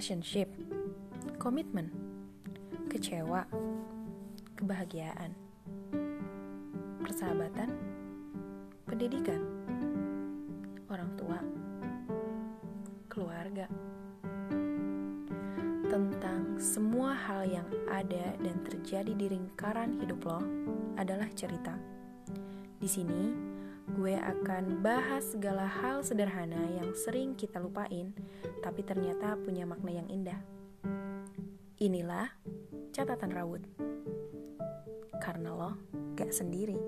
relationship, komitmen, kecewa, kebahagiaan, persahabatan, pendidikan, orang tua, keluarga. Tentang semua hal yang ada dan terjadi di lingkaran hidup lo adalah cerita. Di sini, gue akan bahas segala hal sederhana yang sering kita lupain, tapi ternyata punya makna yang indah. Inilah catatan rawut. Karena lo gak sendiri.